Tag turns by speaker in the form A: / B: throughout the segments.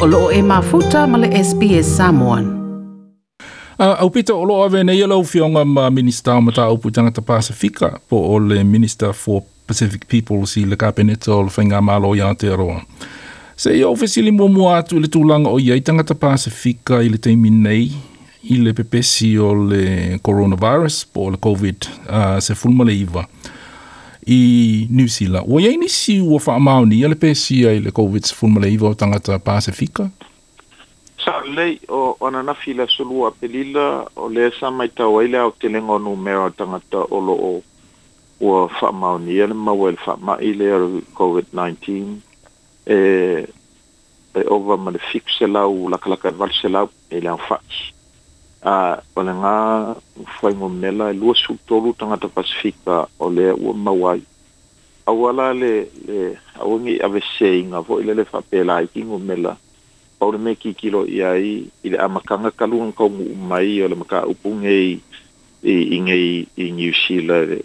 A: o loo e mafuta ma SPS Samoan. Uh, au pita o loo ave nei alau fionga ma minister o mata au putanga ta Pasifika po ole minister for Pacific People si le kapeneta o le whainga malo i Aotearoa. Se i ofisili mua mua atu le tūlanga o iei tanga ta Pasifika i le teimi nei i le pepesi o le coronavirus po le COVID uh, se fulma le Se fulma le iwa. i New Zealand. O ia nisi ua whaamaoni, ale pēsia i le COVID fulma øh, le iwa o tangata Pasifika?
B: Sa lei
A: o
B: ananafi le solua pelila o le sa mai tau aile au te lengo numero o tangata o lo o ua whaamaoni, ale maua le whaamai le COVID-19 e e ova ma le fixe lau lakalaka valse lau e le au a o le gā faigomela e lua sulutolu tagata pacifika o lea ua mauai aua la le le auagi i aveseaiga foʻi le le faapelaiki gomela pau le mea kikilo ia ai i le amakaga kaluga kauguu mai o le makaupu gei i igei i new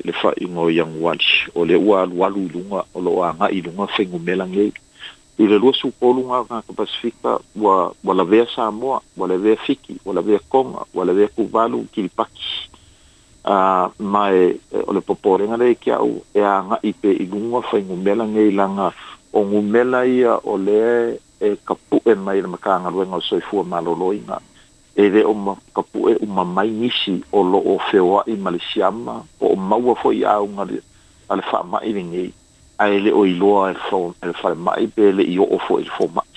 B: le faigo i aguali o le ua alualu i luga o loo agaʻi i luga faigomelagei E i le lua supolu agaga pasifika ua ua lavea samoa ua lavea fiki ua lavea koga ua lavea kuvalu kilipaki uh, mae o le poporega le keau e agaʻi pe i luga faigumela gei laga o gumela ia o lea e kapuʻe mai le makagaluega e o soifua malōlōiga e le o kapu'e uma mai nisi o lo'o feoaʻi ma le siama po o maua fo'i auga a le faamaʻi legei ai le oi loa e fau e fai mai pe le i o ofo e fau mai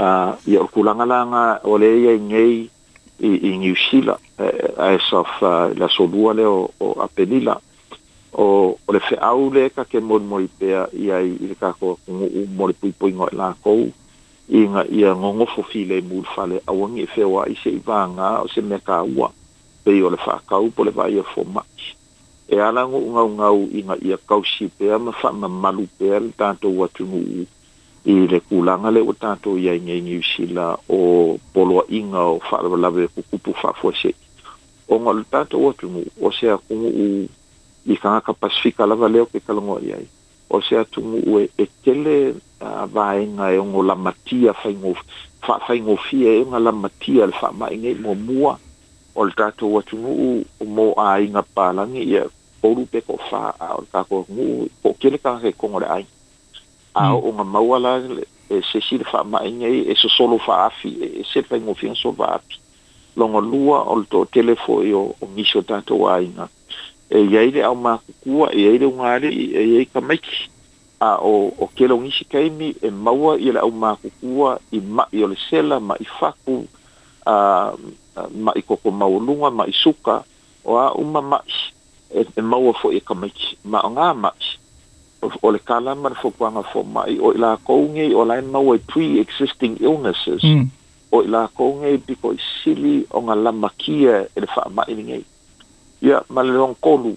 B: uh, i o kulanga langa o le ia i ngei i, i New Zealand e, e, ai sa fa la so lua le o, o a penila o, o le fe au le ka ke mon moi pe i ai i ka ko kungu u mori pui pui ngoi la kou i nga i a ngongo fo fi le mul fa le awangi e fe wa i se i vanga o se me ka ua pe i o le fa kau po le vai e fau mai e ala go u i gaia kausi pea ma faamamalu pea le tatou atunuu i le kulaga le ua tatou iaigaiga iusila o inga o faalave kukupu faafuaseʻi se o le watu atunuu o se u i kagaka pasifika lava lea o ke kalagoa i o se atunuu e, e kele uh, vaega e ogo ngo faafaigofia e oga lamatia le faamaʻigai e muamua o le tatou atunuu o mo aiga palagi ia polu pe ko fa a o ka ko mu ko kele ka he ko ngora ai a hmm. o nga mawala e se sir fa ma e, e so solo fa afi e se pe ngo fien so va api longo lua o to telefo yo e o misho tato ai na e yaile au ma kua e yaile ngare e yai e ka meki a o o kelo ngisi kaimi e maua i la au ma kua i ma i le sela ma i faku a ma i koko maulunga ma i suka o a uma mai e maua foʻi e kamaiti ma o gā maʻi o le kalama na fokuaga fomaʻi o i lakou gei o lae maua pre-existing illnesses mm. o i lakou gei piko i sili o ga lamakia e le faamaʻiligei ia ma le logokolu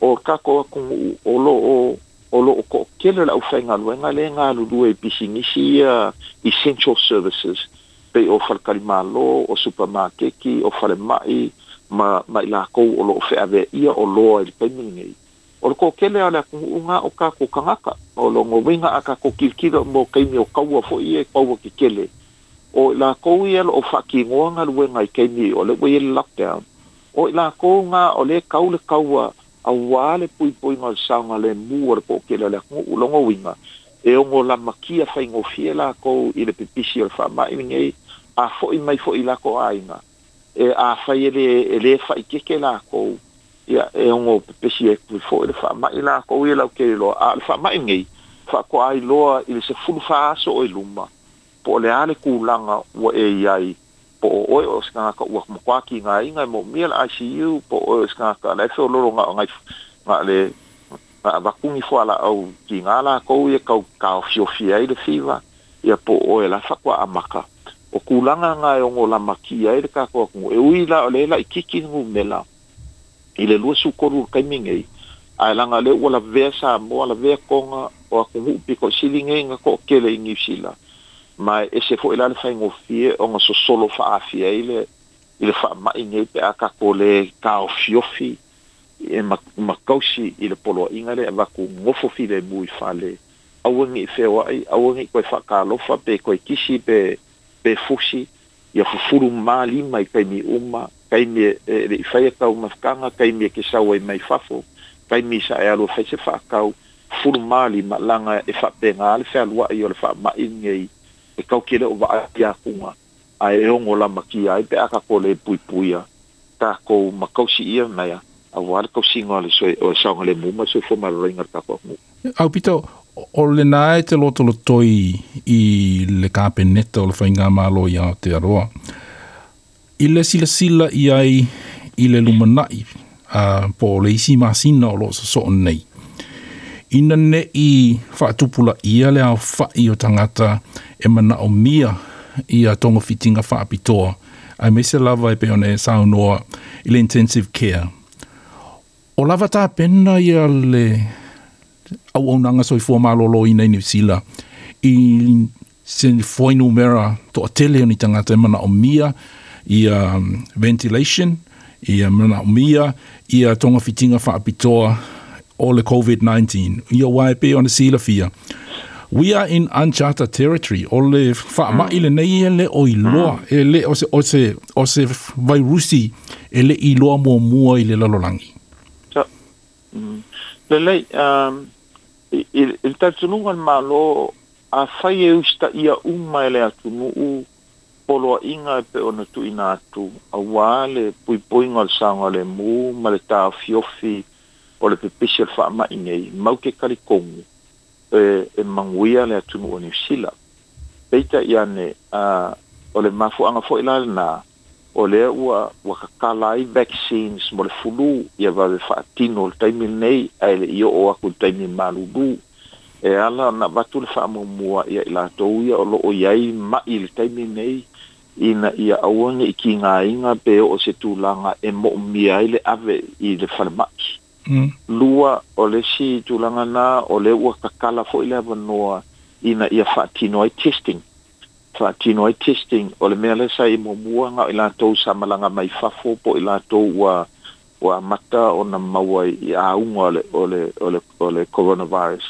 B: o kako akuguu o loo o loo ko'okele le ʻaufaigaluega le galulue e pisigisi ia essential services pei o falekalima lō o supermakeki o ma'i. ma ma la ko o lo fe ave ia o lo e pemine o ko kele ala ku unga o ka ko kangaka o lo ngo winga aka ko kilkido mo kaimi o kaua fo ie kaua ki kele o la ko ia lo fa ki ngo nga lu nga kaimi o le we lockdown o la ko nga o le kau le kaua a wale pui pui ngal sanga le muor ko kele ala ku lo ngo winga e o ngo la makia fa ngo fiela ko ile pipisi o fa ma ingei a fo i mai fo i la ko ainga e a fai ele le fai ke ke la ko ya e un o e ku fo ele fa ma ila ko ile ke lo a fa ma ngi fa ko ai lo ile se fulu fa so o luma po le ale ku langa wo e ai po o o ska ka u mo kwa ki nga inga mo mil icu po o ska ka le so lo nga nga nga le a va kungi fo ala au ki nga la ko ye ka ka fio fio ile fiva ia po o la fa ko amaka o kulanga nga e ongo la makia e le kako aku e ui la o la i kiki ngu mela i le lua sukoru kai mingei ai langa le ua la vea sa moa la vea konga o aku hupi ko silinge nga ko kele ingi ngipsila Ma e se fo ilale fai ngofie o nga sosolo faafia i le i le faamai ngei pe a kako le kaofiofi e makausi i le poloaʻiga le avaku gofofi le mui fale auagi i feoaʻi auagi koe faakalofa pe koe kisi pe be fushi ia fufuru mali mai kai mi uma kai mi e fai e, ka e uma fkanga kai mi e ke sa mai fafo kai mi sa e alo fai fa kau fufuru mali ma langa e fa benga al fa lua i ol fa ma ingei e kau kile o va ia kuma a e ongo la makia e pe aka kole pui puia ta ko ma kau si ia mai a wal kau singa le so e o sa ngale muma so fo ma ringa ta
A: ko au o le nai te loto lo toi i le kape neta o le whainga mālo i Aotearoa. I le sila sila i ai i le lumanai a uh, po le isi masina o lo sa so nei. Ina ne i whaatupula ia le au whai o tangata e mana o mia i a tonga fitinga whaapitoa. Ai me se lava e peone sa unoa i le intensive care. O lava tā pena ia le au au nanga soi fua mālo lo i nei New Zealand. I se foi numera to atele ni tangata e mana o mia i um, ventilation, i um, mana o mia, i a uh, tonga fitinga apitoa o le COVID-19. I a wae pe ona sila fia. We are in uncharted territory. O le wha mm. le nei e le o i loa, e le o se, o se, o vairusi, e le i loa mua mua i le lalolangi. So, mm.
B: Um, i le tatunuga le mālō afai e ustaʻia uma e le atunuu poloaʻiga e pe ona tuuina atu auā le puipuiga o le saoga lemū ma le fiofi o le pepisi o le faamaʻi nei mau ke kalikogu e, e maguia le atunuu o niusila peita ia ne o le anga foʻi la lenā o le ua ua kakala vaccines mo le fulu ia vave faatino o le taimi lenei ae le o aku le taimi du e ala na vatu le faamuamua ia i latou ia o loo iai ma'i le taimi nei ina ia auage i kigāiga pe o se tulaga e mo mo'omia ai le ave i le falema'i mm. lua o le si tulaga na o le ua kakala i le avanoa ina ia faatino ai testing faatinoai e testing o le mea le sa e muamuaga o i latou samalaga mai fafo po i latou ua ua amata ona maua i auga o le o le o le o le coronavirus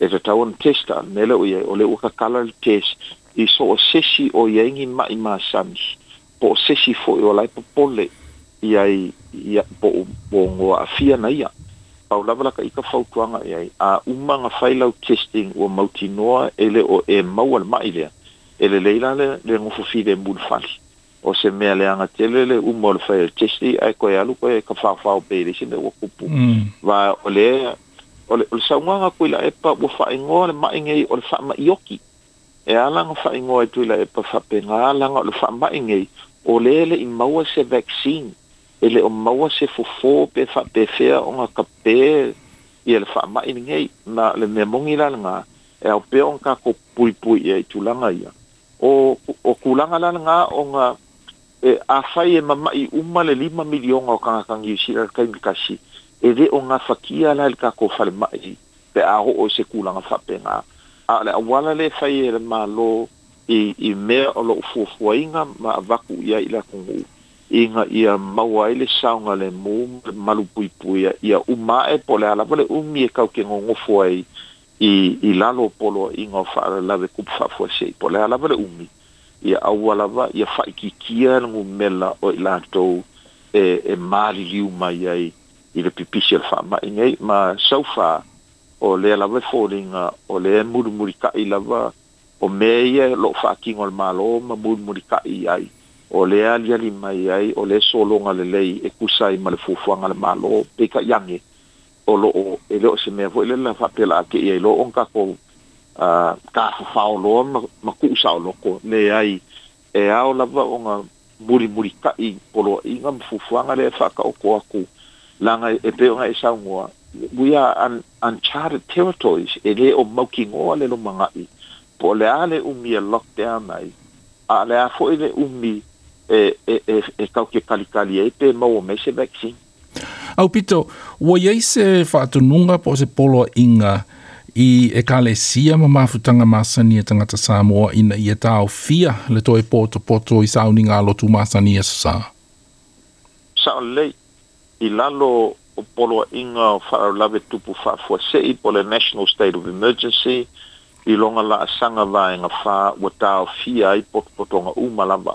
B: e tatau ona test a mea le o ia o le ua kakala le test i so o sesi o iaiagi maʻi masani po o sesi foʻi o lai popole ia i ia po o goa afia na ia pau lava lakaʻika fautuaga i ai a umaga failau testing ua mautinoa e o e maua le maʻi lea ele leila le le ngu fu fide mul fal o se me ale anga tele le u mol fa e chesti ai ko yalu ko e ka fa fa o pe le sin de wo kupu mm. va ole ole ol sa nga ko la e pa bo fa e ngol ma inge ol fa ma yoki e ala nga fa ingo e tuila e pa fa pe nga ala nga ol fa ma inge o le le i maua se vaccine ele o maua se fu fo pe fa pe fea o nga ka pe i ele fa ma inge na le me mongi la nga e au pe on ka ko pui pui e tu langa ia o o kulanga lan nga o nga e a fai e mama i uma le lima milion o kanga kangi i sira kai mikashi e de o nga fakia la ilka ko fale mai pe a ho o se kulanga fape nga a le awala le fai e le ma lo i, i mea o lo ufufua inga ma avaku ia ila kongu inga ia maua ele saunga le mu malu pui pui ia uma e pole ala vale umi e kau ke ngongo fuai ia i i lalo polo inga fa de kup fa fo sei pole ala vale umi ia aua lava ia faikikia mela o i latou e e maliliu mai ai i le pipisi le faamaʻiga ai ma saufā o lea lava fo foliga o i mulimulikaʻi lava o mea ia loo faakiga o le malo ma mulimulikaʻi ai o ali aliali mai ai o lea sologa lelei e kusa ai ma le fuafuaga le malo peikaʻiage o lo'o e le o se mea fo'i le la fa'apela'a ke'ia i lo'o o kafafāoloa ma ku'u sa'oloko le ai e ao lava o ga mulimuli ka'i koloa'iga ma fuafuaga lea o fa'aka'oko aku laga e pe o gae saugoa we are uncharted territories e lē o maukigoa le lomaga'i po o le ale le umi e lockdown ai a le a fo'i le umi e e e e kaukekalikali ai pe maua me se vaccine
A: Au pito, ua iei se whaatununga po se polo inga i e kale sia ma mafutanga masani e tangata Samoa ina i e tau fia le to e poto poto i sauninga alo tu masani e sasa.
B: Sao lei, i lalo o polo inga o whararulave tupu whafua se po le National State of Emergency i longa la asanga vai e nga wha o tau fia i poto potonga umalaba.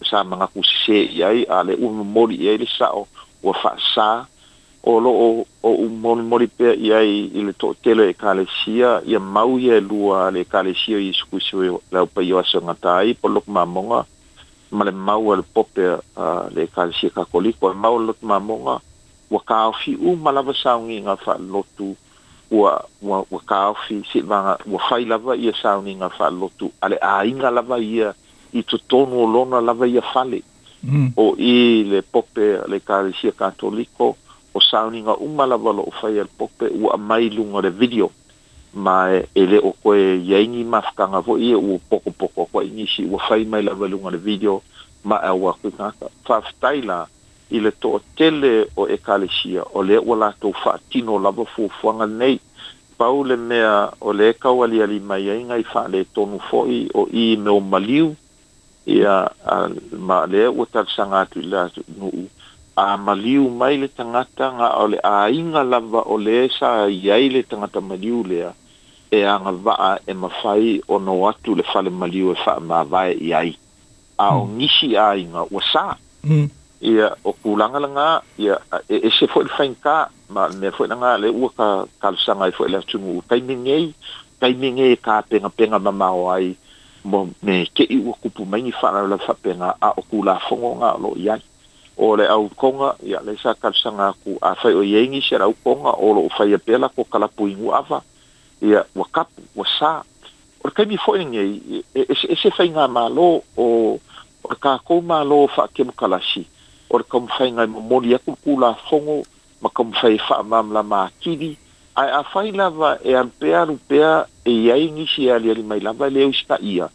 B: sa mga kusise yai ale umori yai le sa o wa fa sa o lo o o umori mori pe yai ile to tele e kalesia ye mau ye lua le kalesia i skusi e la pa yo so ngatai po lok mamonga male mau al pope le kalesia ka koli po mau lok mamonga wa ka fi u malava sa ngi nga fa lotu wa wa wa ka fi si va wa fa lava ye sa ngi nga fa lotu ale a inga lava ye i totonu o lona lava ia fale mm. o i le pope le kalesia katoliko o sauniga uma lava lo'o fai le pope ua amai luga le video ma e, e lē o koe iaigi mafakaga fo'i e ua pokopoko akuaʻi isi ua fai mai lava luga le video ma e aua koe faafetai la i le toʻatele o ekalesia o lea ua latou faatino lava fuafuaga lenei pau le mea o le kaualiali mai ai gai faalē tonu fo'i o i me o maliu ia ma le o tal sanga tu la no a maliu mai le tangata nga ole le a inga lava ole le sa iai le tangata maliu le e anga va e mafai o no atu le fale maliu e fa ma vae yai a o mm. nisi a inga o sa mm. ia o kulanga la nga ia e, e se fwoi le whainka ma me fwoi la nga le ua ka kalsanga e fwoi le atungu kai mingei kai mingei ka penga penga mamau ai ia mo me ke i wa kupu mai ni fara la fa pena a o ku la fongo nga lo ya o le au konga ya le sa kal sanga ku a fa o yengi se la konga o lo fa ya pela ko kala pu ingu ava ya wa kap wa sa o ke mi fo ngi e se e se fa nga ma lo o o ka ko ma lo fa ke mo kala shi o ka mo fa nga mo mo ya ku ku la fongo ma ka mo fa fa ma la ma kidi a a fai lava e ampea rupea e iai nisi ali ali mai lava e leo ispa ia.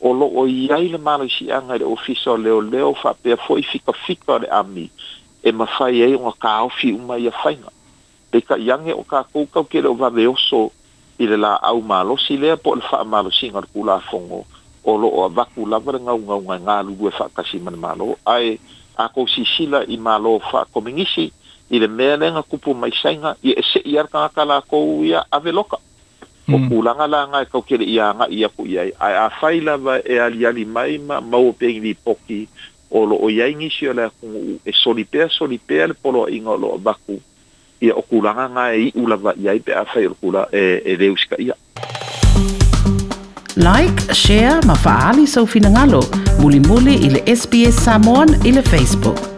B: O lo o iai le malo isi anga le ofiso leo leo fa pea foi fika fika le ami e ma fai ei unga ka ofi uma ia fainga. Pe ka iange o ka koukau ke leo vave oso i le la au malo si lea po le faa malo si ngar kula fongo o lo o a vaku lava le ngau ngau ngai ngā lugu e faa kasi man malo ai a kousi sila i malo faa komingisi i le mea lenga kupu mai sainga i e se i arka ngaka la kou ia ave loka. Mm. O hmm. kūlanga la ngai e kau kere i a ngai i aku iai. Ai a whaila va e ali ali mai ma mau pengi ni poki o lo o iai ngisi o lea kungu u. E solipea solipea le polo inga o lo baku i o kūlanga ngai e i ula va iai pe a whai o kūla e, e reusika ia. Like, share, mafaali sa so ufinangalo. Muli muli ili SBS Samoan ili Facebook.